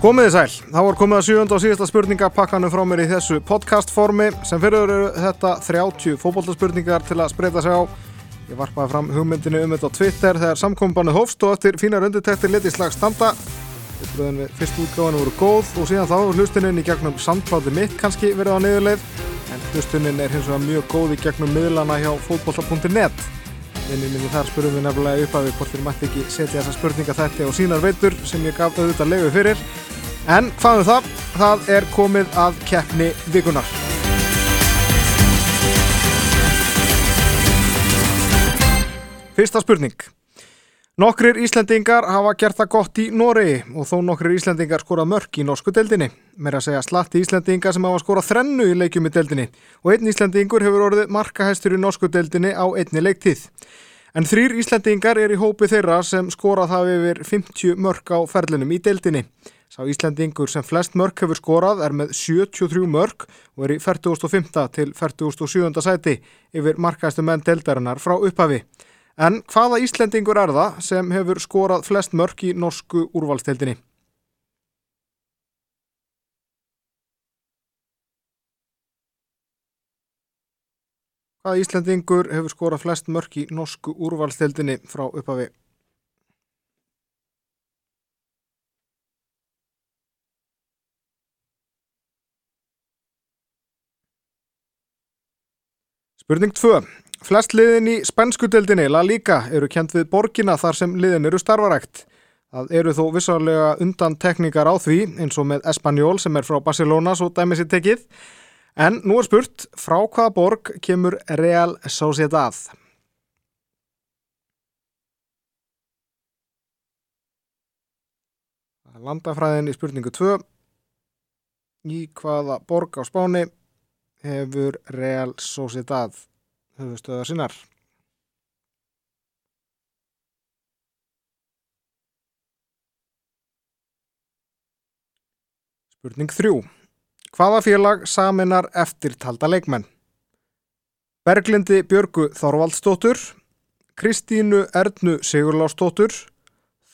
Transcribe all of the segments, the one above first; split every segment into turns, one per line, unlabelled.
Komiði sæl, þá var komið að sjönda og síðasta spurningapakkanum frá mér í þessu podcastformi sem fyrir eru þetta 30 fókbóltaspurningar til að spreita sig á. Ég varpaði fram hugmyndinu um þetta á Twitter þegar samkombannu hófst og eftir fínar undirtæktir leti slag standa. Uppbröðin við fyrst útgáðan voru góð og síðan þá hlustuninn í gegnum sandpláti mitt kannski verið á niðurleið en hlustuninn er hins vegar mjög góð í gegnum miðlana hjá fótbolla.net. Vinninni þar spurum við nefnilega upp við hvort við mætti ekki setja þessa spurninga þetta og sínar veitur sem ég gaf auðvitað leiðu fyrir. En hvað um það? Það er komið að keppni vikunar. Fyrsta spurning. Nokkrir Íslendingar hafa gert það gott í Noregi og þó nokkrir Íslendingar skorað mörk í norsku deldinni. Mér að segja slatti Íslendingar sem hafa skorað þrennu í leikjum í deldinni og einn Íslendingur hefur orðið markahæstur í norsku deldinni á einni leiktíð. En þrýr Íslendingar er í hópi þeirra sem skorað hafi yfir 50 mörk á ferlinum í deldinni. Sá Íslandingur sem flest mörk hefur skorað er með 73 mörk og er í 40.5. til 40.7. sæti yfir markæstu menn deldarinnar frá upphafi. En hvaða Íslandingur er það sem hefur skorað flest mörk í norsku úrvalsteldinni? Hvaða Íslandingur hefur skorað flest mörk í norsku úrvalsteldinni frá upphafi? Spurning 2. Flest liðin í spænskudeldinni, La Liga, eru kent við borgina þar sem liðin eru starfarækt. Það eru þó vissulega undan tekníkar á því eins og með Espanjól sem er frá Barcelona svo dæmis í tekið. En nú er spurt, frá hvaða borg kemur Real Sociedad? Landafræðin í spurningu 2. Í hvaða borg á spáni hefur Real Sociedad höfustöðar sinnar. Spurning 3. Hvaða félag saminar eftirtalda leikmenn? Berglindi Björgu Þorvaldstóttur, Kristínu Erdnu Sigurlástóttur,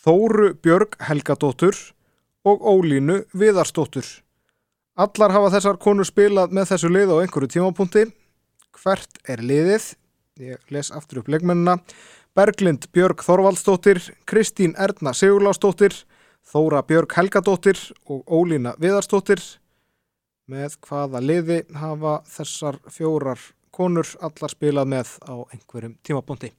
Þóru Björg Helgadóttur og Ólínu Viðarstóttur. Allar hafa þessar konur spilað með þessu lið á einhverju tímapunkti. Hvert er liðið? Ég les aftur upp leikmennina. Berglind Björg Þorvaldstóttir, Kristín Erna Sigurlástóttir, Þóra Björg Helgadóttir og Ólína Viðarstóttir. Með hvaða liði hafa þessar fjórar konur allar spilað með á einhverjum tímapunkti?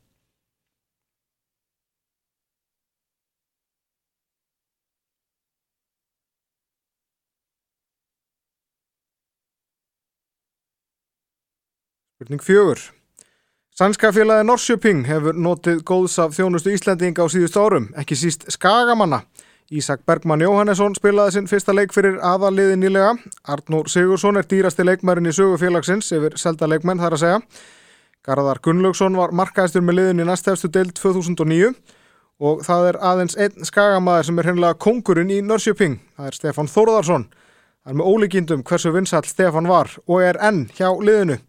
Spurning fjögur. Sænska félagi Norsjöping hefur notið góðs af þjónustu Íslandinga á síðust árum, ekki síst Skagamanna. Ísak Bergman Jóhannesson spilaði sinn fyrsta leik fyrir aðaliði nýlega. Arnór Sigursson er dýrasti leikmærin í sögufélagsins yfir selda leikmenn þar að segja. Garðar Gunnlaugsson var markaðistur með liðin í næstefstu deild 2009 og það er aðeins einn Skagamæður sem er hennilega kongurinn í Norsjöping. Það er Stefan Þórðarsson. Það er með ólíkindum hversu vinsall Stefan var og er enn hjá liðinu.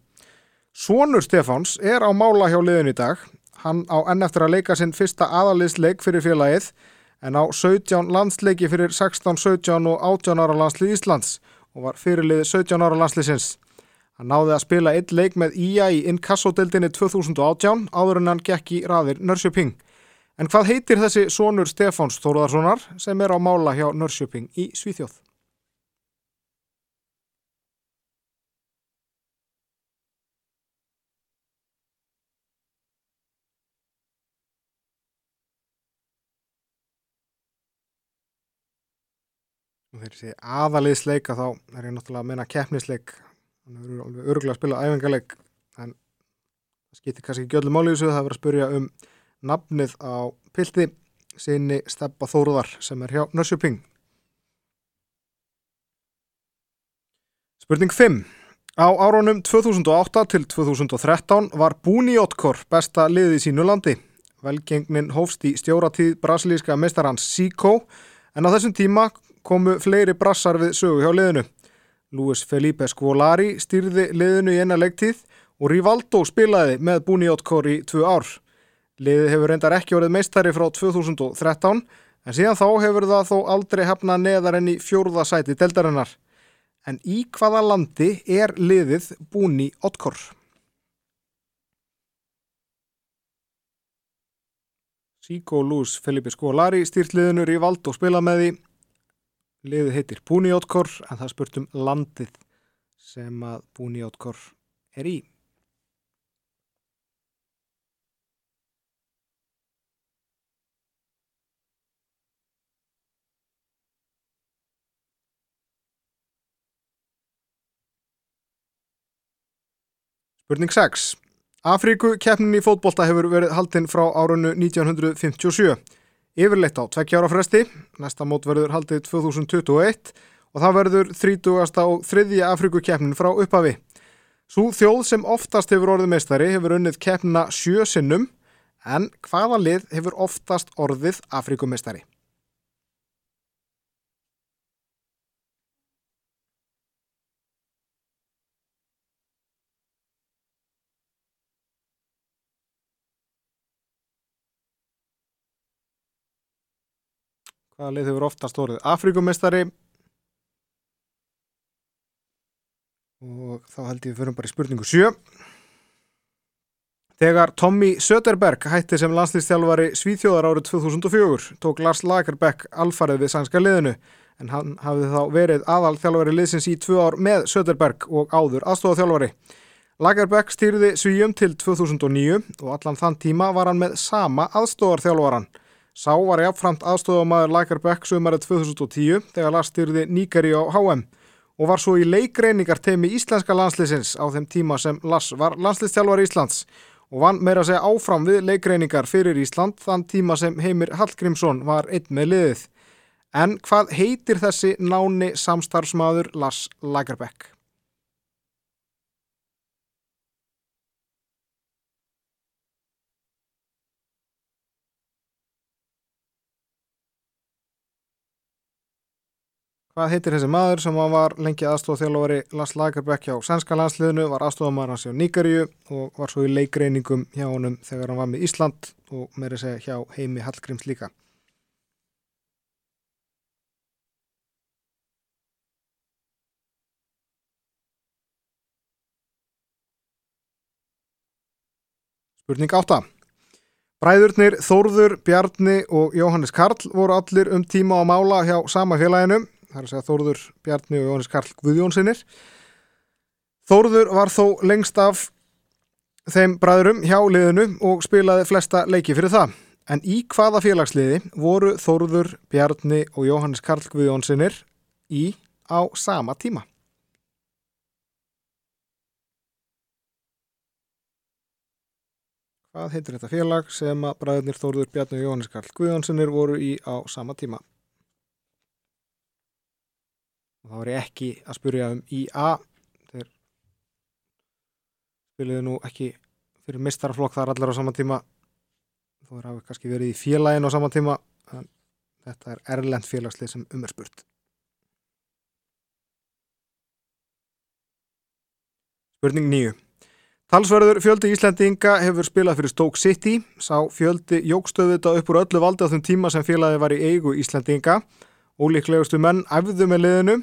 Svonur Stefáns er á mála hjá liðin í dag. Hann á enn eftir að leika sinn fyrsta aðaliðsleik fyrir félagið en á 17 landsleiki fyrir 16, 17 og 18 ára landslið Íslands og var fyrirlið 17 ára landsliðsins. Hann náði að spila eitt leik með IA í Inkasso-deldinni 2018 áður en hann gekk í raðir Nörsjöping. En hvað heitir þessi sonur Stefáns Þóruðarssonar sem er á mála hjá Nörsjöping í Svíþjóð? Og þegar ég segi aðaliðsleika þá er ég náttúrulega að menna keppnisleik. Þannig að það eru alveg örgulega að spila æfingarleik en það skiptir kannski ekki öllu máli þessu það verður að spurja um nafnið á pildi sinni Steppa Þóruðar sem er hjá Nörsjöping Spurning 5 Á árunum 2008 til 2013 var Búniótkor besta liði í sínu landi. Velgengnin hófst í stjóratíð brasilíska mestarhans Siko en á þessum tíma komu fleiri brassar við sögu hjá liðinu. Luis Felipe Scolari stýrði liðinu í eina leiktíð og Rivaldo spilaði með Búniótkor í tvö ár. Liðið hefur reyndar ekki orðið meistari frá 2013 en síðan þá hefur það þó aldrei hefnað neðar enn í fjórða sæti deldarinnar. En í hvaða landi er liðið Búni Ottkor? Sigo Luz Felipe Scolari stýrt liðinur í vald og spila með því. Liðið heitir Búni Ottkor en það spurt um landið sem að Búni Ottkor er í. Spurning 6. Afríku keppnin í fótbolta hefur verið haldinn frá árunnu 1957. Yfirleitt á tvekkjára fresti, næsta mót verður haldið 2021 og það verður 30. og 3. Afríku keppnin frá upphafi. Svo þjóð sem oftast hefur orðið meistari hefur unnið keppnina sjö sinnum en hvaða lið hefur oftast orðið Afríku hvaða lið hefur oftast orðið Afrikumestari og þá held ég fyrir bara í spurningu 7 Þegar Tommy Söderberg hætti sem landslýstjálfari Svíþjóðar árið 2004 tók Lars Lagerbeck alfarið við sænska liðinu en hann hafði þá verið aðal þjálfari liðsins í tvö ár með Söderberg og áður aðstofaþjálfari. Lagerbeck stýrði Svíjum til 2009 og allan þann tíma var hann með sama aðstofarþjálfaran. Sá var jáfnframt aðstofamæður Lagerbeck sömarið 2010 þegar Lars styrði Níkari á HM og var svo í leikreiningar teimi íslenska landslýsins á þeim tíma sem Lars var landslýstjálfar Íslands og vann meira að segja áfram við leikreiningar fyrir Ísland þann tíma sem Heimir Hallgrímsson var einn með liðið. En hvað heitir þessi náni samstarfsmaður Lars Lagerbeck? Hvað heitir þessi maður sem var lengi aðstofþjálfari Lars Lagerbeck hjá sænska landsliðinu, var aðstofamæður hans hjá Níkaríu og var svo í leikreiningum hjá honum þegar hann var með Ísland og þess að hjá heimi Hallgríms líka. Spurning 8. Bræðurnir Þórður, Bjarni og Jóhannes Karl voru allir um tíma á mála hjá sama félaginu það er að segja Þórður Bjarni og Jónis Karl Guðjónsinnir Þórður var þó lengst af þeim bræðurum hjá liðinu og spilaði flesta leiki fyrir það. En í hvaða félagsliði voru Þórður Bjarni og Jóhannes Karl Guðjónsinnir í á sama tíma? Hvað heitir þetta félag sem að bræðurnir Þórður Bjarni og Jóhannes Karl Guðjónsinnir voru í á sama tíma og þá er ég ekki að spurja um IA þeir spiliðu nú ekki fyrir mistarflokk þar allar á sama tíma. Þó er hafi kannski verið í félagin á sama tíma en þetta er erlend félagslið sem um er spurt. Spurning 9 Talsverður fjöldi Íslandinga hefur spilað fyrir Stoke City. Sá fjöldi jógstöðu þetta upp úr öllu valdi á þeim tíma sem félagi var í eigu Íslandinga Ólíklegustu menn æfðu með liðinu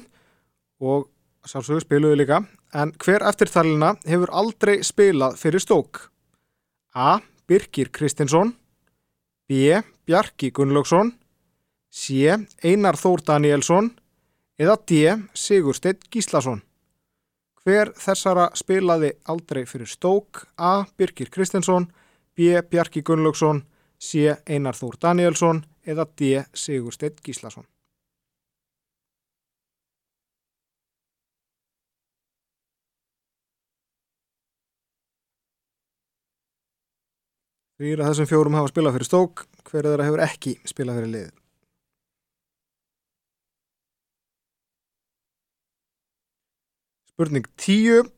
og sálsögur spiluðu líka en hver eftirþarlina hefur aldrei spilað fyrir stók? A. Birkir Kristinsson B. Bjarki Gunnlaugsson C. Einar Þór Danielsson eða D. Sigursteinn Gíslason Hver þessara spilaði aldrei fyrir stók? A. Birkir Kristinsson B. Bjarki Gunnlaugsson C. Einar Þór Danielsson eða D. Sigursteinn Gíslason Þrýra þessum fjórum hafa spilað fyrir stók, hverju þeirra hefur ekki spilað fyrir lið. Spurning 10.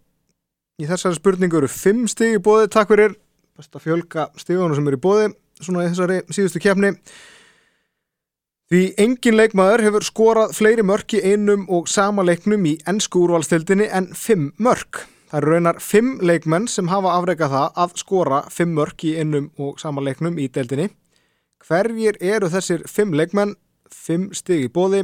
Í þessari spurningu eru 5 stig í bóði, takk fyrir. Besta fjölga stigunum sem eru í bóði, svona í þessari síðustu kefni. Því engin leikmaður hefur skorað fleiri mörk í einum og sama leiknum í ennsku úrvalstildinni en 5 mörk. Það eru raunar fimm leikmenn sem hafa afreikað það að skora fimm mörk í innum og samanleiknum í deildinni. Hverjir eru þessir fimm leikmenn? Fimm stig í bóði.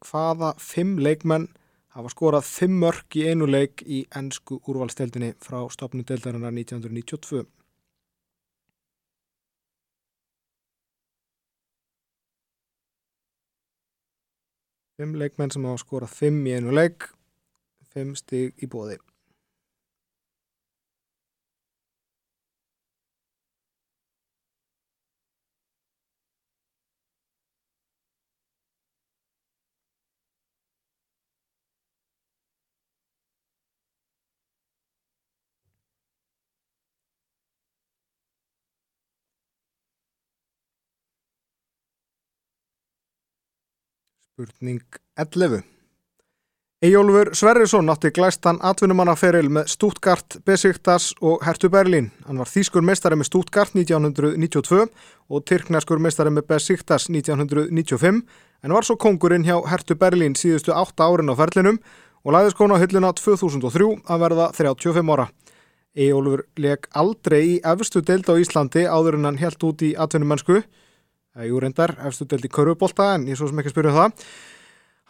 Hvaða fimm leikmenn hafa skorað fimm mörg í einu leik í ennsku úrvalsteldinni frá stopnu deildarinnar 1992? Fimm leikmenn sem hafa skorað fimm í einu leik, fimm stig í bóði. Spurning 11. Ejólfur Sverrisson átti glæstan atvinnumannaferil með Stuttgart, Besiktas og Hertu Berlín. Hann var þýskur mestari með Stuttgart 1992 og tyrkneskur mestari með Besiktas 1995 en var svo kongurinn hjá Hertu Berlín síðustu 8 árin á ferlinum og lagði skona á hylluna 2003 að verða 35 ára. Ejólfur leg aldrei í efstu deild á Íslandi áður en hann helt út í atvinnumennsku Jú reyndar, efstu delt í körfubólta en ég svo sem ekki spyrja um það.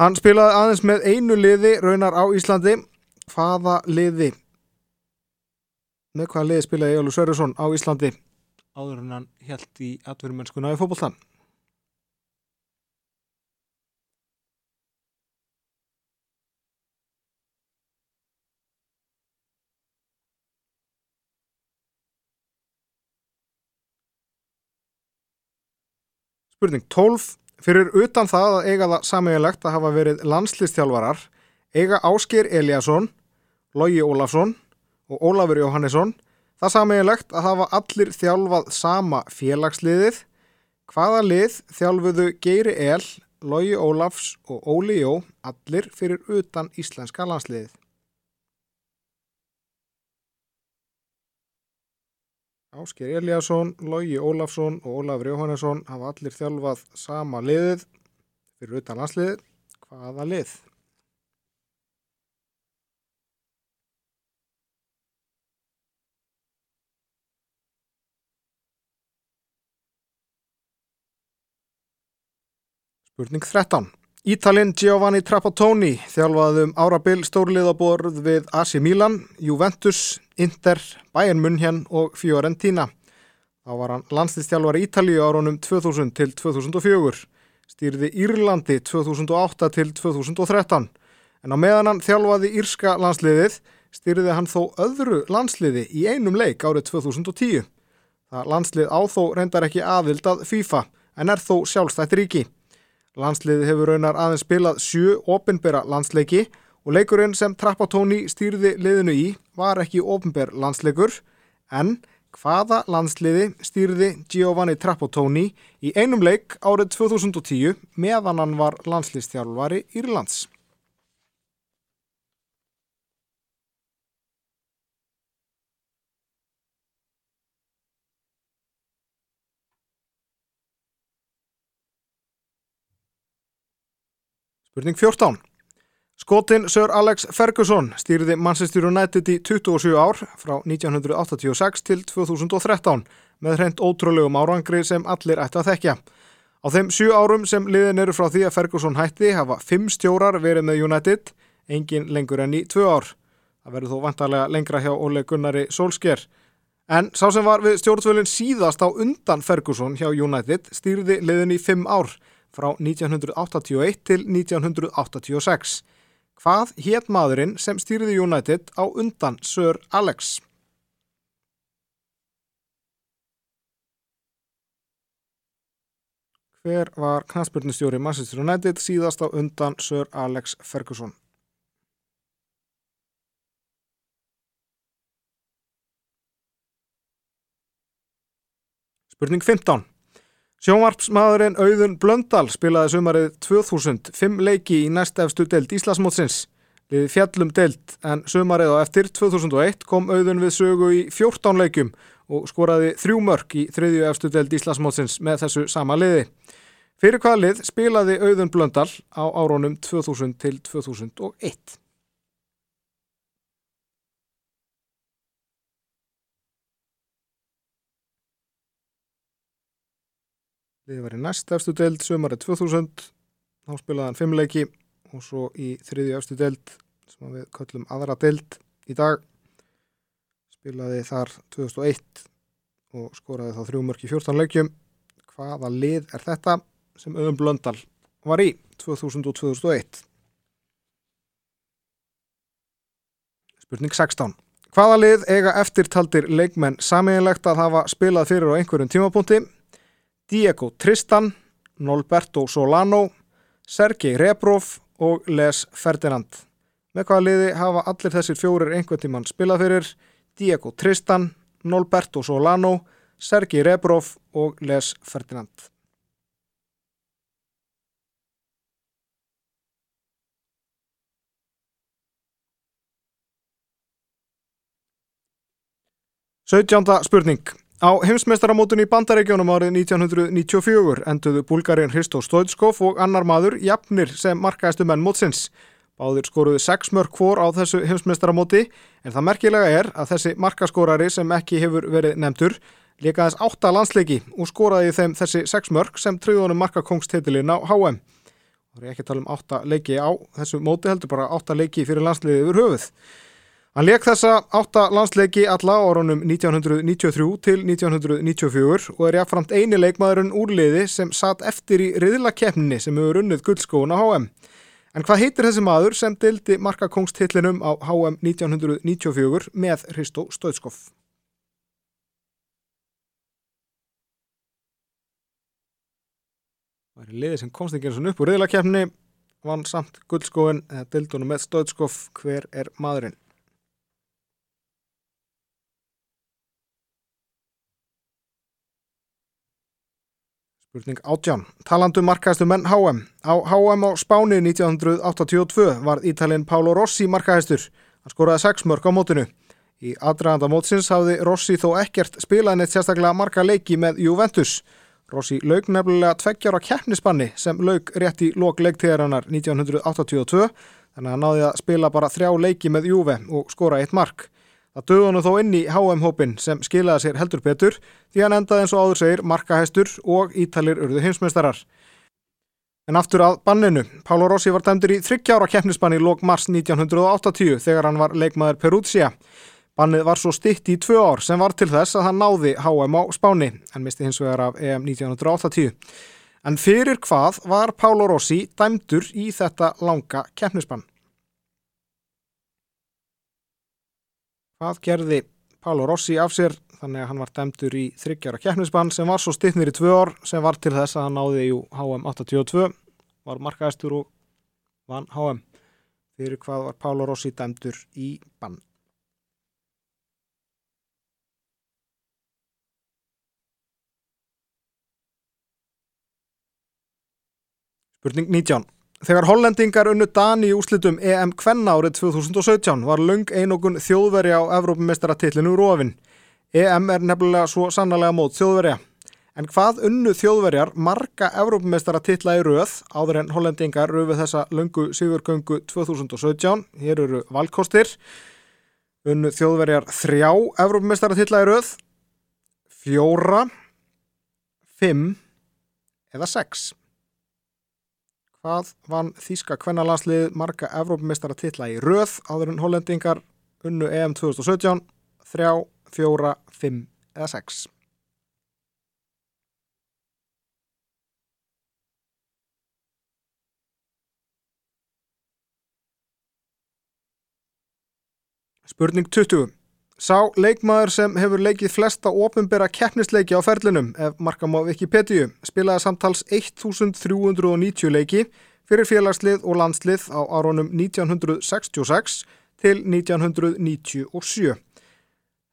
Hann spilaði aðeins með einu liði raunar á Íslandi. Hvaða liði? Með hvaða liði spilaði Jólu Sörjusson á Íslandi áður en hann held í atvinnumennskuna í fókbóltan? Spurning 12. Fyrir utan það að eiga það sammeigilegt að hafa verið landslistjálfarar eiga Ásker Eliasson, Lógi Ólafsson og Ólafur Jóhannesson það sammeigilegt að hafa allir þjálfað sama félagsliðið hvaða lið þjálfuðu Geiri El, Lógi Ólafs og Óli Jó allir fyrir utan íslenska landsliðið. Ásker Eliasson, Lógi Ólafsson og Ólafur Jóhannesson hafa allir þjálfað sama liðið fyrir utan landsliðið. Hvaða lið? Spurning 13. Ítalinn Giovanni Trapattoni þjálfaði um árabil stórliðaborð við AC Milan, Juventus, Inter, Bayern München og Fiorentina. Þá var hann landslistjálfari Ítalíu árunum 2000 til 2004, stýrði Írlandi 2008 til 2013, en á meðan hann þjálfaði Írska landsliðið stýrði hann þó öðru landsliði í einum leik árið 2010. Það landslið áþó reyndar ekki aðvild að FIFA en er þó sjálfstætt ríki. Landsliði hefur raunar aðeins spilað sjö ofinbera landsleiki og leikurinn sem Trapatóni stýrði liðinu í var ekki ofinber landsleikur en hvaða landsliði stýrði Giovanni Trapatóni í einum leik árið 2010 meðan hann var landslistjálfari Írlands. Spurning 14. Skotin Sir Alex Ferguson stýrði Manchester United í 27 ár frá 1986 til 2013 með hreint ótrúlegum árangri sem allir ætti að þekkja. Á þeim 7 árum sem liðin eru frá því að Ferguson hætti hafa 5 stjórar verið með United, engin lengur enn í 2 ár. Það verður þó vantarlega lengra hjá Ole Gunnari Solskjær. En sá sem var við stjórnvölinn síðast á undan Ferguson hjá United stýrði liðin í 5 ár frá 1981 til 1986. Hvað hétt maðurinn sem stýriði United á undan Sir Alex? Hver var knastbjörnustjóri Manchester United síðast á undan Sir Alex Ferguson? Spurning 15. Sjónvarpsmaðurinn Auðun Blöndal spilaði sumarið 2005 leiki í næstefstu deild Íslasmótsins. Liði fjallum deild en sumarið á eftir 2001 kom Auðun við sögu í 14 leikum og skoraði þrjú mörg í þriðju efstu deild Íslasmótsins með þessu sama liði. Fyrir hvaða lið spilaði Auðun Blöndal á árónum 2000 til 2001? Liðið var í næst efstu deild sömarið 2000 þá spilaði hann fimm leiki og svo í þriðju efstu deild sem við köllum aðra deild í dag. Spilaði þar 2001 og skoraði þá þrjú mörk í 14 leikjum. Hvaða lið er þetta sem Öðum Blöndal var í 2000 og 2001 Spurning 16 Hvaða lið eiga eftirtaldir leikmenn samiðinlegt að hafa spilað fyrir á einhverjum tímapunkti? Diego Tristan, Nolberto Solano, Sergei Rebrov og Les Ferdinand. Með hvaða liði hafa allir þessir fjórir einhvern tíman spilað fyrir? Diego Tristan, Nolberto Solano, Sergei Rebrov og Les Ferdinand. 17. spurning. Á heimsmeistaramótun í bandaríkjónum árið 1994 enduðu búlgarinn Hristo Stojtskov og annar maður jafnir sem markaðistu menn mótsins. Báðir skoruðu 6 mörg hvor á þessu heimsmeistaramóti en það merkilega er að þessi markaskórari sem ekki hefur verið nefndur lekaðis 8 landsleiki og skoraði þeim þessi 6 mörg sem tröðunum markakongstitilinn á HM. Það er ekki að tala um 8 leiki á þessu móti heldur bara 8 leiki fyrir landsliðið yfir höfuð. Hann leik þessa átta landsleiki alla árunum 1993 til 1994 og er jáfnframt eini leikmaðurinn úrliði sem satt eftir í riðlakefninni sem hefur unnið guldskóun á HM. En hvað heitir þessi maður sem dildi markakongstitlinum á HM 1994 með Hristó Stöðskoff? Það er liðið sem og upp úr riðlakefninni, vann samt guldskóun eða dildunum með Stöðskoff, hver er maðurinn? Spurning átján. Talandu markaðistu menn HM. Á HM á Spáni 1982 var Ítalinn Pálo Rossi markaðistur. Hann skoraði 6 mörg á mótinu. Í aðdraganda mótsins hafði Rossi þó ekkert spilað neitt sérstaklega marka leiki með Juventus. Rossi laug nefnilega tveggjára keppnisbanni sem laug rétt í lok leiktíðarinnar 1982 þannig að hann náði að spila bara þrjá leiki með Juve og skora eitt mark. Það döði hann þó inn í HM-hópin sem skilaði sér heldur betur því hann endaði eins og áður segir markahæstur og ítalir urðu heimsmeistarar. En aftur að banninu. Pálo Rossi var dæmdur í þryggjára keppnisbann í lók mars 1980 þegar hann var leikmaður Perúzia. Bannið var svo stitt í tvö ár sem var til þess að hann náði HM á Spáni en misti hins vegar af EM 1980. En fyrir hvað var Pálo Rossi dæmdur í þetta langa keppnisbann? Hvað gerði Pálo Rossi af sér þannig að hann var dæmdur í þryggjara keppnisbann sem var svo stittnir í tvö ár sem var til þess að hann náði í HM 82 var markaðistur og vann HM fyrir hvað var Pálo Rossi dæmdur í bann. Spurning 19. Þegar hollendingar unnu Dani í úslitum EM Kvenna árið 2017 var lung einokun þjóðveri á Evrópumestaratillinu Rófin. EM er nefnilega svo sannlega mót þjóðverja. En hvað unnu þjóðverjar marga Evrópumestaratilla í rauð áður en hollendingar rauðu þessa lungu Sigurgöngu 2017? Hér eru valkostir. Unnu þjóðverjar þrjá Evrópumestaratilla í rauð, fjóra, fimm eða sex. Hvað vann Þíska kvennalandslið marga Evrópumistara titla í röð áður en hollendingar unnu EM 2017, 3, 4, 5 eða 6? Spurning 20. Sá leikmaður sem hefur leikið flesta ofinbera keppnisleiki á ferlinum, ef markam á Wikipedia, spilaði samtals 1390 leiki fyrir félagslið og landslið á áronum 1966 til 1997.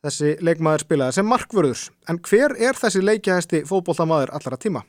Þessi leikmaður spilaði sem markvörður, en hver er þessi leikihæsti fótbollamaður allara tíma?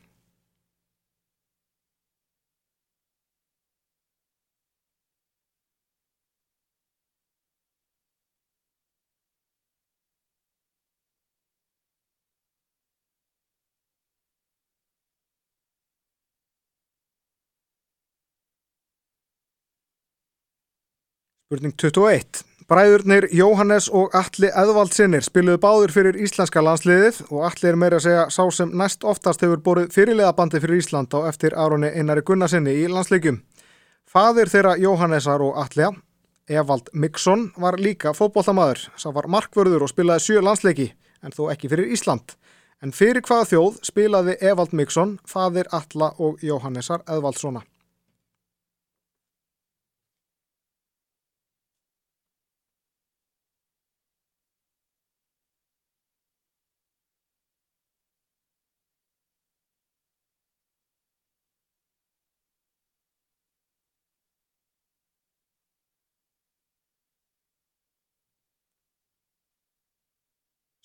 Spurning 21. Bræðurnir Jóhannes og Alli Eðvaldsinnir spiluðu báður fyrir íslenska landsliðið og Alli er meira að segja sá sem næst oftast hefur borðið fyrirliðabandi fyrir Ísland á eftir Aroni Einari Gunnarsinni í landsleikjum. Fadir þeirra Jóhannesar og Alli, Evald Mikksson, var líka fótbollamaður. Sá var markvörður og spilaði sjö landsleiki en þó ekki fyrir Ísland. En fyrir hvaða þjóð spilaði Evald Mikksson, fadir Alla og Jóhannesar Eðvaldssona.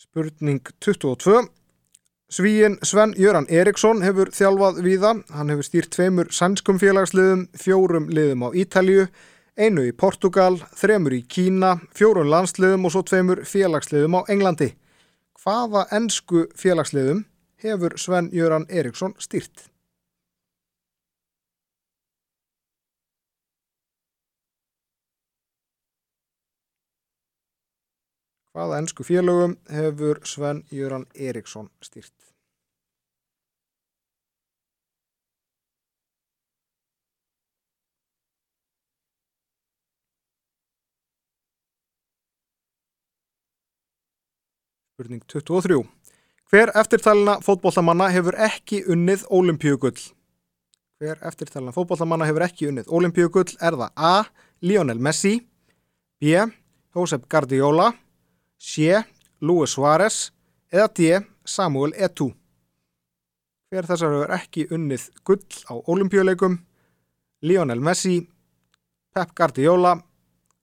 Spurning 22. Svíin Sven Jöran Eriksson hefur þjálfað víða. Hann hefur stýrt tveimur sannskum félagsliðum, fjórum liðum á Ítalju, einu í Portugal, þremur í Kína, fjórun landsliðum og svo tveimur félagsliðum á Englandi. Hvaða ennsku félagsliðum hefur Sven Jöran Eriksson stýrt? Hvaða ennsku félögum hefur Sven Jöran Eriksson stýrt? Spurning 23. Hver eftirtalina fótbollamanna hefur ekki unnið ólimpíugull? Hver eftirtalina fótbollamanna hefur ekki unnið ólimpíugull er það A. Lionel Messi B. Josep Guardiola C. Luis Suárez eða D. Samuel Eto'o. Hver þessar hefur ekki unnið gull á olimpíuleikum? Lionel Messi, Pep Guardiola,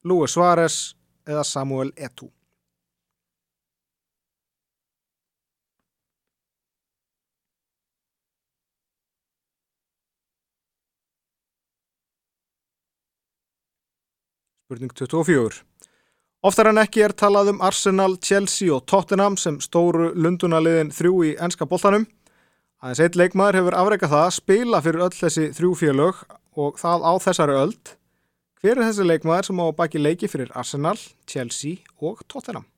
Luis Suárez eða Samuel Eto'o. Spurning 24. Oftar en ekki er talað um Arsenal, Chelsea og Tottenham sem stóru lundunaliðin þrjú í enska boltanum. Aðeins eitt leikmaður hefur afreikað það að spila fyrir öll þessi þrjú félög og það á þessari öld. Hver er þessi leikmaður sem á baki leiki fyrir Arsenal, Chelsea og Tottenham?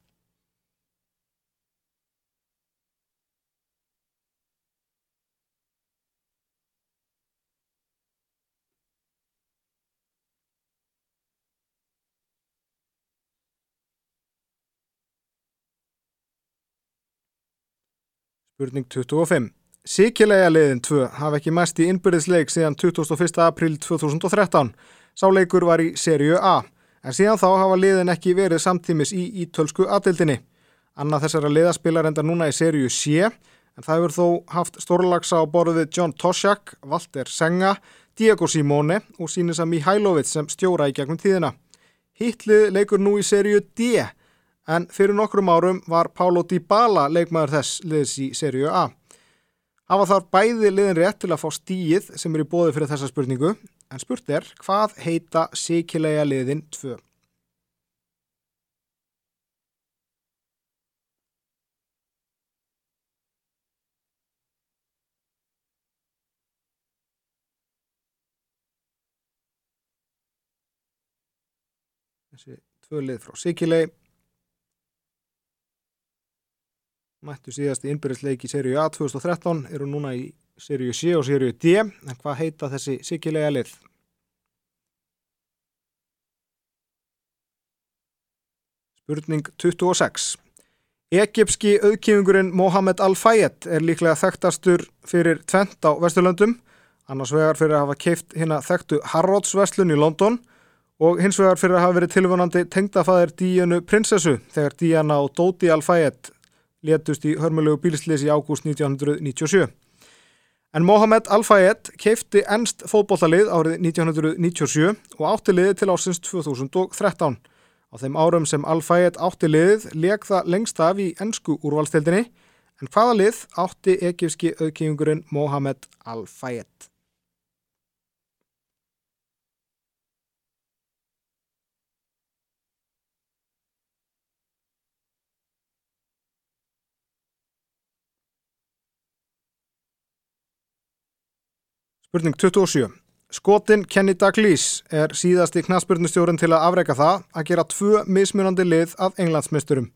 Spurning 25. Sikilega liðin 2 hafa ekki mest í innbyrðisleik síðan 21. april 2013. Sáleikur var í sériu A, en síðan þá hafa liðin ekki verið samtímis í ítölsku aðildinni. Annað þessara liðaspilar enda núna í sériu C, en það hefur þó haft stórlagsa á borðið John Toshak, Walter Senga, Diego Simone og Sínisa Mihailovic sem stjóra í gegnum tíðina. Hittlið leikur nú í sériu D, en fyrir nokkrum árum var Pálo Dybala leikmaður þess liðs í seríu A. Hafa þar bæði liðin rétt til að fá stíið sem er í bóði fyrir þessa spurningu, en spurt er hvað heita síkilega liðin 2? Þessi tvö lið frá Sikilei mættu síðast í innbyrðisleik í seríu A 2013 eru núna í seríu C og seríu D. En hvað heita þessi sikilega lið? Spurning 26 Egipski auðkífingurinn Mohamed Al-Fayed er líklega þekktastur fyrir tvent á Vesturlöndum. Annars vegar fyrir að hafa keift hérna þekktu Harrods Vestlun í London og hins vegar fyrir að hafa verið tilvonandi tengdafæðir Díanu prinsessu þegar Díana og Dóti Al-Fayed létust í hörmulegu bílslis í ágúst 1997. En Mohamed Al-Fayed keifti ennst fótbollalið árið 1997 og átti liðið til ásins 2013. Á þeim árum sem Al-Fayed átti liðið það lengst af í ennsku úrvalstildinni en hvaða lið átti ekifski auðkífingurinn Mohamed Al-Fayed? Spurning 27. Skotin Kenny Dalglish er síðasti knaspurnustjórun til að afreika það að gera tvö mismunandi lið af englandsmeisturum.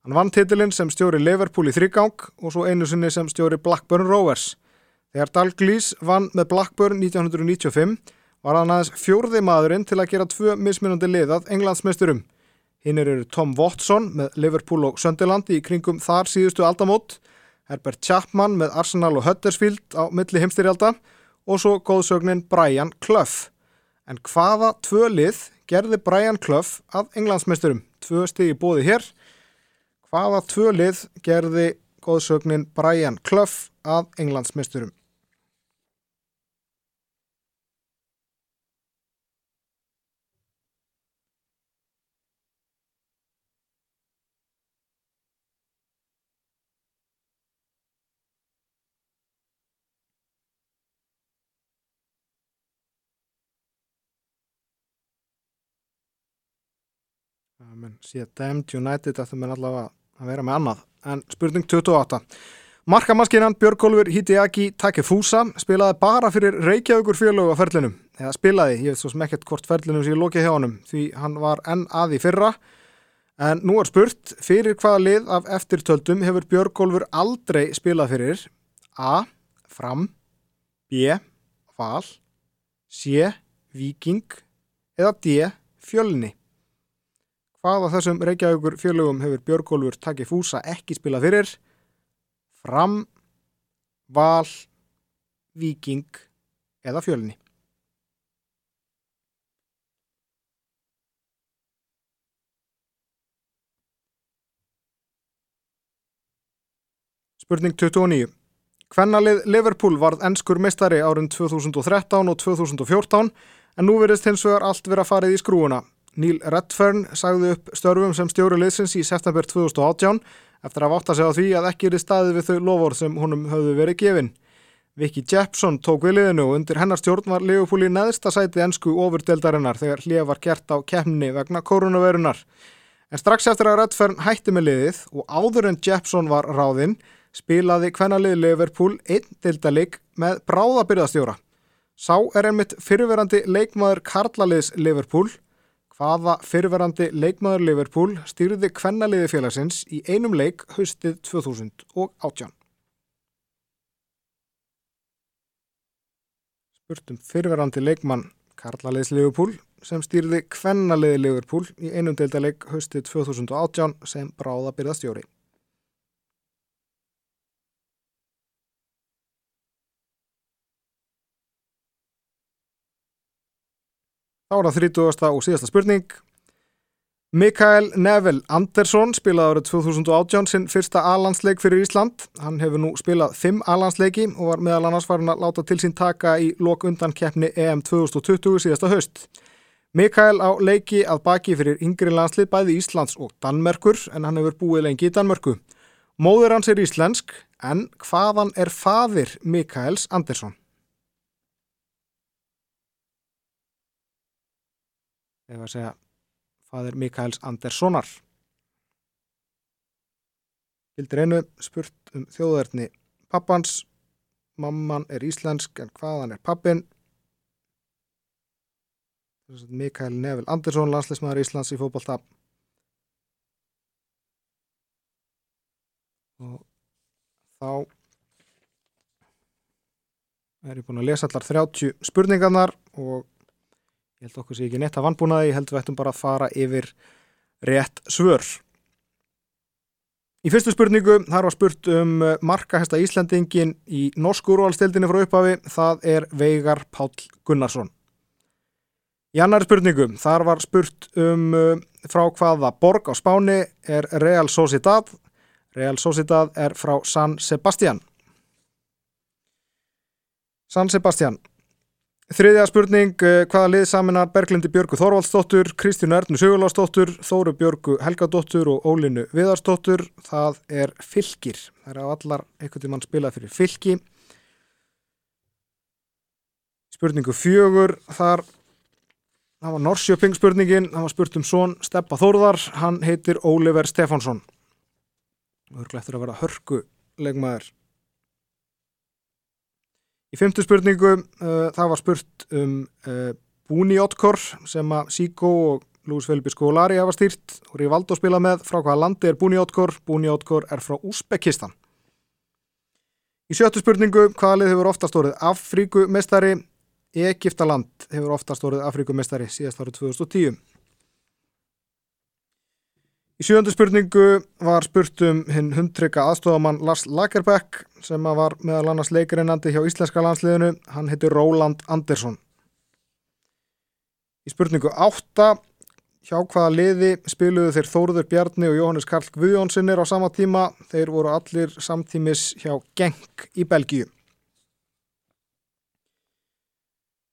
Hann vann titilinn sem stjóri Liverpool í þryggang og svo einu sinni sem stjóri Blackburn Rovers. Þegar Dalglish vann með Blackburn 1995 var hann aðeins fjórði maðurinn til að gera tvö mismunandi lið af englandsmeisturum. Hinn eru Tom Watson með Liverpool og Sunderland í kringum þar síðustu aldamót, Herbert Chapman með Arsenal og Huddersfield á milli heimstyrjalda og svo góðsögnin Brian Clough. En hvaða tvö lið gerði Brian Clough af englandsmeisturum? Tvö stigi bóði hér. Hvaða tvö lið gerði góðsögnin Brian Clough af englandsmeisturum? menn sé Damned United ættum við allavega að vera með annað en spurning 28 Markamaskinan Björgólfur Hideaki Takefusa spilaði bara fyrir Reykjavíkur félög á ferlinum eða spilaði, ég veit svo sem ekkert hvort ferlinum sem ég lókið hjá honum því hann var enn að í fyrra en nú er spurt fyrir hvaða lið af eftirtöldum hefur Björgólfur aldrei spilað fyrir A. Fram B. Val C. Viking eða D. Fjölni Hvað á þessum Reykjavíkur fjölugum hefur Björgólfur takkið fúsa ekki spilað fyrir? Fram, Val, Viking eða fjölni? Spurning 29. Hvernalið Liverpool varð ennskur mestari árin 2013 og 2014 en nú verðist hins vegar allt vera farið í skrúuna. Neil Redfern sagði upp störfum sem stjóri liðsins í september 2018 eftir að vátta sig á því að ekki er í staði við þau lofur sem honum höfðu verið gefin. Vicky Jepson tók við liðinu og undir hennar stjórn var Leopold í neðsta sæti ennsku ofurdeldarinnar þegar hlið var gert á keppni vegna koronavirunar. En strax eftir að Redfern hætti með liðið og áður en Jepson var ráðinn spilaði hvernalið Liverpool einn dildalig með bráðabyrðastjóra. Sá er einmitt fyrirverandi leikmaður Karlaliðs Liverpool hvaða fyrverandi leikmaður Liverpool stýrði kvennaliði félagsins í einum leik haustið 2018. Spurtum fyrverandi leikmann Karlaliðs Liverpool sem stýrði kvennaliði Liverpool í einum deildaleik haustið 2018 sem bráða byrðastjóri. Þá er það 30. og síðasta spurning. Mikael Neville Andersson spilaði árið 2018 sinn fyrsta A-landsleik fyrir Ísland. Hann hefur nú spilað 5 A-landsleiki og var meðal annars farin að láta til sín taka í lok undan keppni EM 2020 síðasta haust. Mikael á leiki að baki fyrir yngri landslið bæði Íslands og Danmerkur en hann hefur búið lengi í Danmörku. Móður hans er íslensk en hvaðan er fadir Mikaels Andersson? Eða að segja fadir Mikaels Anderssonar. Hildur einu spurt um þjóðverðni pappans, mamman er íslensk en hvaðan er pappin? Mikael Neville Andersson, landsleismæður Íslands í fókbalta. Og þá er ég búin að lesa allar 30 spurningarnar og Ég held okkur sé ekki neitt að vannbúnaði, ég held við ættum bara að fara yfir rétt svör. Í fyrstu spurningu, þar var spurt um uh, markahesta Íslandingin í norsku úrvalstildinni frá upphafi, það er Veigar Páll Gunnarsson. Í annar spurningu, þar var spurt um uh, frá hvaða borg á Spáni er Real Sociedad. Real Sociedad er frá San Sebastián. San Sebastián. Þriðja spurning, eh, hvaða lið saminar Berglindi Björgu Þorvaldsdóttur, Kristínu Ernu Sigurlásdóttur, Þóru Björgu Helgadóttur og Ólinu Viðarsdóttur, það er fylgir. Það er á allar einhvern tímann spilað fyrir fylgi. Spurningu fjögur, þar, það var Norsjöping spurningin, það var spurt um són Steppa Þórðar, hann heitir Óliver Stefánsson. Það er glættur að vera hörku legmaður. Í fymtu spurningu uh, það var spurt um uh, Búni Otkor sem að Síko og Lúis Felipe Skólari hafa stýrt og Rivaldo spila með frá hvaða landi er Búni Otkor. Búni Otkor er frá Úsbekistan. Í sjöttu spurningu hvaða lið hefur oftast orðið Afríkumestari? Egiptaland hefur oftast orðið Afríkumestari síðast árið 2010. Í sjöndu spurningu var spurt um hinn hundtrykka aðstofamann Lars Lagerbeck sem var meðal annars leikarinnandi hjá íslenska landsliðinu. Hann heitir Róland Andersson. Í spurningu átta hjá hvaða liði spiluðu þeir Þóruður Bjarni og Jóhannes Karl Guðjónssonir á sama tíma. Þeir voru allir samtímis hjá Genk í Belgíu.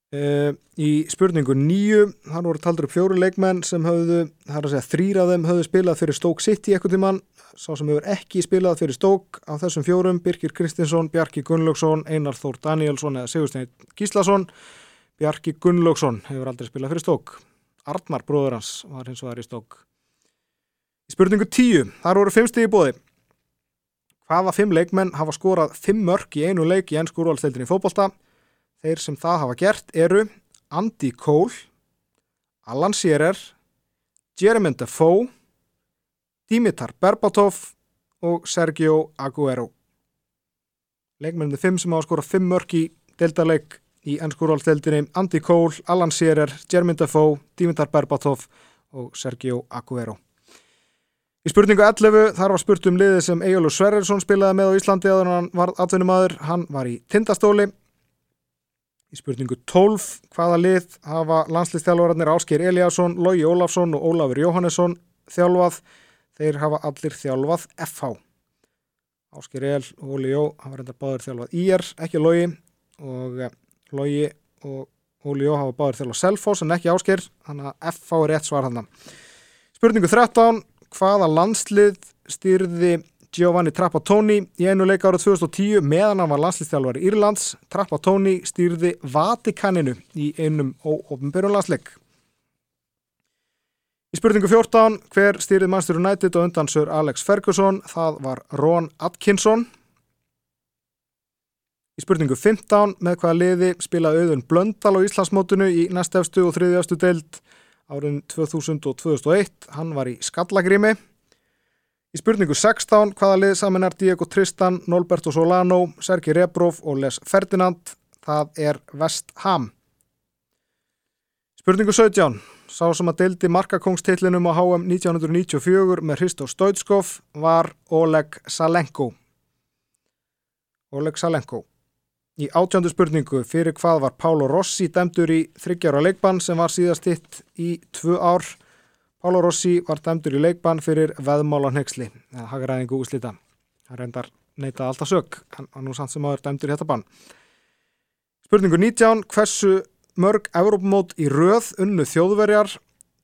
Uh, í spurningu nýju hann voru taldur upp fjóru leikmenn sem höfðu, það er að segja þrýra af þeim höfðu spilað fyrir Stók City ekkert tíman sá sem hefur ekki spilað fyrir Stók á þessum fjórum, Birkir Kristinsson, Bjarki Gunnlaugsson Einar Þór Danielsson eða Sigurstein Gíslason. Bjarki Gunnlaugsson hefur aldrei spilað fyrir Stók Arnar bróður hans var hins vegar í Stók í spurningu tíu, þar voru fimm stigi bóði hvaða fimm leikmenn hafa skorað fimm mörg í einu leik í ennsku úrvalstildinni fókbólta Þeir sem það hafa gert eru Andy Cole, Alan Shearer, Jeremy Defoe, Dimitar Berbatov og Sergio Aguero. Leikmennið fimm sem hafa skorað fimm mörk í deltaleg í ennskúrvaldeldinni Andy Cole, Alan Shearer, Jeremy Defoe, Dimitar Berbatov og Sergio Aguero. Í spurningu 11 þar var spurt um liðið sem Egilur Sverrersson spilaði með á Íslandi aður hann var atvinnumadur, hann var í tindastóli Í spurningu 12, hvaða lið hafa landslistjálfararnir Ásker Eliasson, Lógi Ólafsson og Ólafur Jóhannesson þjálfað? Þeir hafa allir þjálfað FH. Ásker El og Óli Jó hafa reyndar báður þjálfað IR, ekki Lógi og eh, Lógi og Óli Jó hafa báður þjálfað Selfos en ekki Ásker, þannig að FH er rétt svar hann. Spurningu 13, hvaða landslið styrði Giovanni Trapattoni í einu leika árið 2010 meðan hann var landslýstjálfari Írlands. Trapattoni stýrði Vatikaninu í einum óopnbyrjum landsleik. Í spurningu 14, hver stýrði Manchester United og undan Sir Alex Ferguson? Það var Ron Atkinson. Í spurningu 15, með hvaða liði spilaði auðun Blöndal á Íslandsmótunu í næstefstu og þriðjastu deild árið 2000 og 2001. Hann var í Skallagrými. Í spurningu 16, hvaða lið saminar Diego Tristan, Nolberto Solano, Sergi Rebrov og Les Ferdinand? Það er West Ham. Spurningu 17, sá sem að deildi markakongstitlinum á HM 1994 með Hristo Stoitskov var Oleg Salenko. Oleg Salenko. Í átjöndu spurningu fyrir hvað var Pálo Rossi dæmdur í þryggjára leikbann sem var síðast hitt í tvö ár. Pálo Rossi var dæmdur í leikbann fyrir veðmála hneiksli, eða hagræðingu úslita. Það reyndar neitað alltaf sög, hann var nú samt sem aður dæmdur í þetta bann. Spurningu 19, hversu mörg Evrópumót í röð unnu þjóðverjar?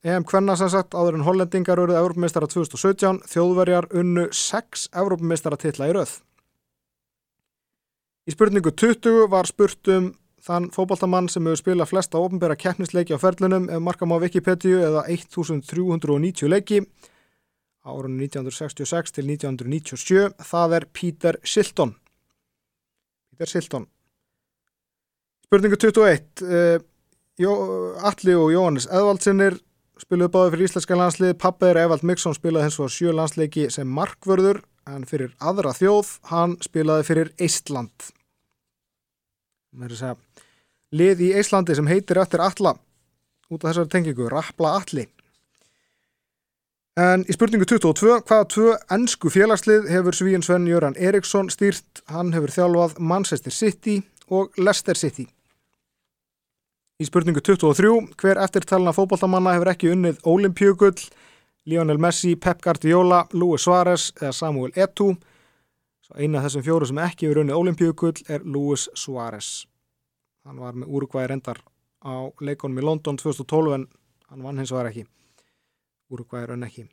EM Kvenna sem sagt áður en hollendingar eruð Evrópumeistara 2017, þjóðverjar unnu 6 Evrópumeistara tilla í röð. Í spurningu 20 var spurt um þann fókbaltamann sem hefur spilað flesta ofnbæra keppnisleiki á ferlunum ef markam á Wikipedia eða 1390 leiki árunum 1966 til 1997 það er Peter Shilton. Peter Shilton. Spurningu 21 uh, Alli og Jóhannes Edvaldsinnir spiluðu báði fyrir íslenska landslið Pappeir Evald Mikksson spilaði hens og sjö landsleiki sem markvörður en fyrir aðra þjóð hann spilaði fyrir Eistland. Með þess að lið í Íslandi sem heitir eftir Alla út af þessari tengingu, Rappla Alli. En í spurningu 22, hvaða tvö ennsku félagslið hefur Svíin Sven Jöran Eriksson stýrt? Hann hefur þjálfað Manchester City og Leicester City. Í spurningu 23, hver eftirtalina fókbaltamanna hefur ekki unnið Olimpíugull, Lionel Messi, Pep Guardiola, Luis Suárez eða Samuel Eto'o? Eina af þessum fjóru sem ekki hefur unnið Olimpíugull er Luis Suárez hann var með úrugvæði rendar á leikonum í London 2012 en hann vann hins og er ekki úrugvæði raun ekki.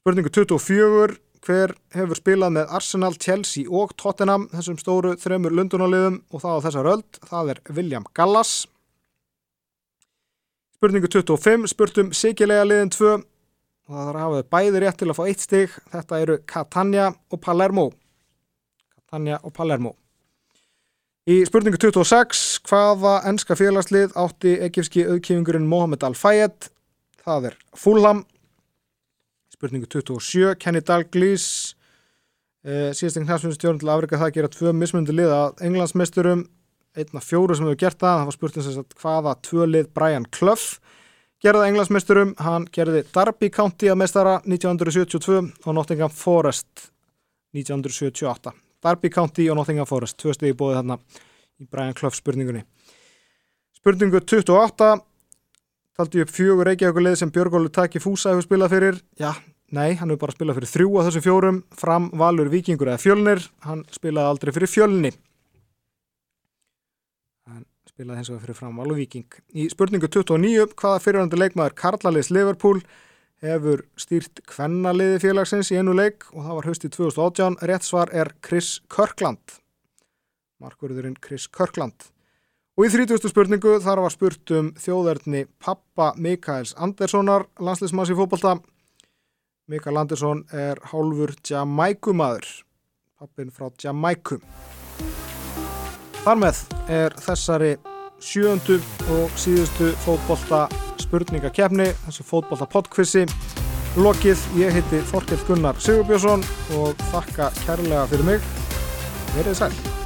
Spurningu 24 hver hefur spilað með Arsenal, Chelsea og Tottenham þessum stóru þremur lundunarliðum og það á þessar öll, það er William Gallas. Spurningu 25 spurtum Sigilega liðin 2 og það þarf að hafa bæði rétt til að fá eitt stig. Þetta eru Catania og Palermo. Catania og Palermo Í spurningu 26, hvaða ennska félagslið átti egifski auðkjöfingurinn Mohamed Al-Fayed? Það er Fulham. Spurningu 27, Kenny Dalglish, eh, síðastegn knafsmjöndstjórn til afrika það að gera tvö mismundi lið að englandsmeisturum, einna fjóru sem hefur gert það, það var spurning hvaða tvö lið Brian Clough gerði englandsmeisturum, hann gerði Derby County að meistara 1972 og Nottingham Forest 1978. Derby County og Nottingham Forest, tvö stegi bóði þarna í Brian Clough spurningunni. Spurningu 28, taldi upp fjögur reykjaugulið sem Björgólu Taki Fúsa hefur spilað fyrir. Já, nei, hann hefur bara spilað fyrir þrjú af þessum fjórum, fram Valur Vikingur eða Fjölnir, hann spilaði aldrei fyrir Fjölni. Hann spilaði hins vegar fyrir fram Valur Viking. Í spurningu 29, hvaða fyrirhandi leikmaður Karlalis Liverpool hefur stýrt kvennaliði félagsins í einu leik og það var höstið 2018. Rétt svar er Chris Kirkland. Markurðurinn Chris Kirkland. Og í 30. spurningu þar var spurt um þjóðverðni pappa Mikaels Anderssonar, landsleismanns í fókbalta. Mikael Andersson er hálfur Jamaicumadur, pappin frá Jamaicu. Þar með er þessari sjöndu og síðustu fótbolta spurningakefni, þessu fótbolta podkvissi lokið. Ég heiti Þorkild Gunnar Sigurbjörnsson og þakka kærlega fyrir mig. Verðið sæl.